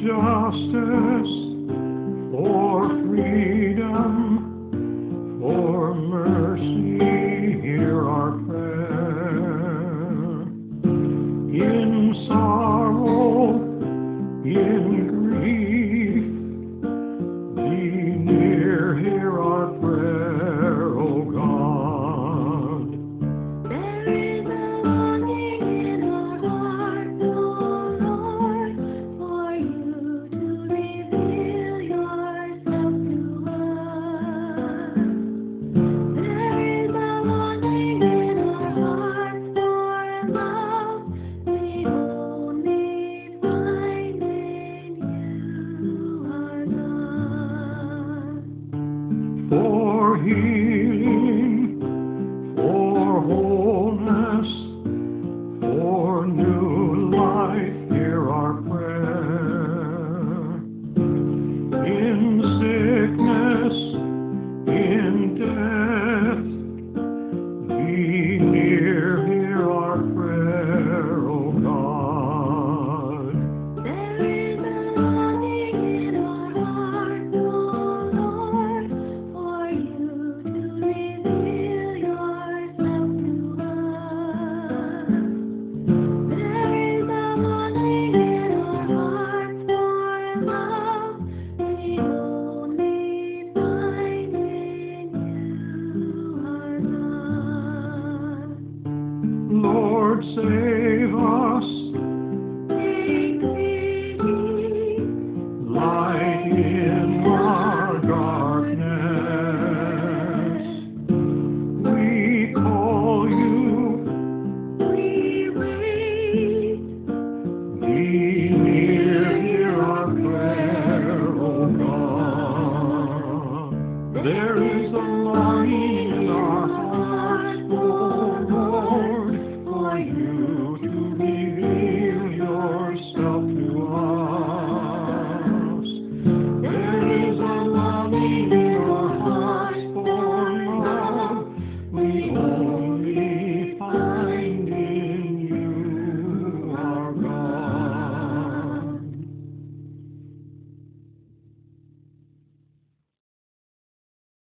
justice, for our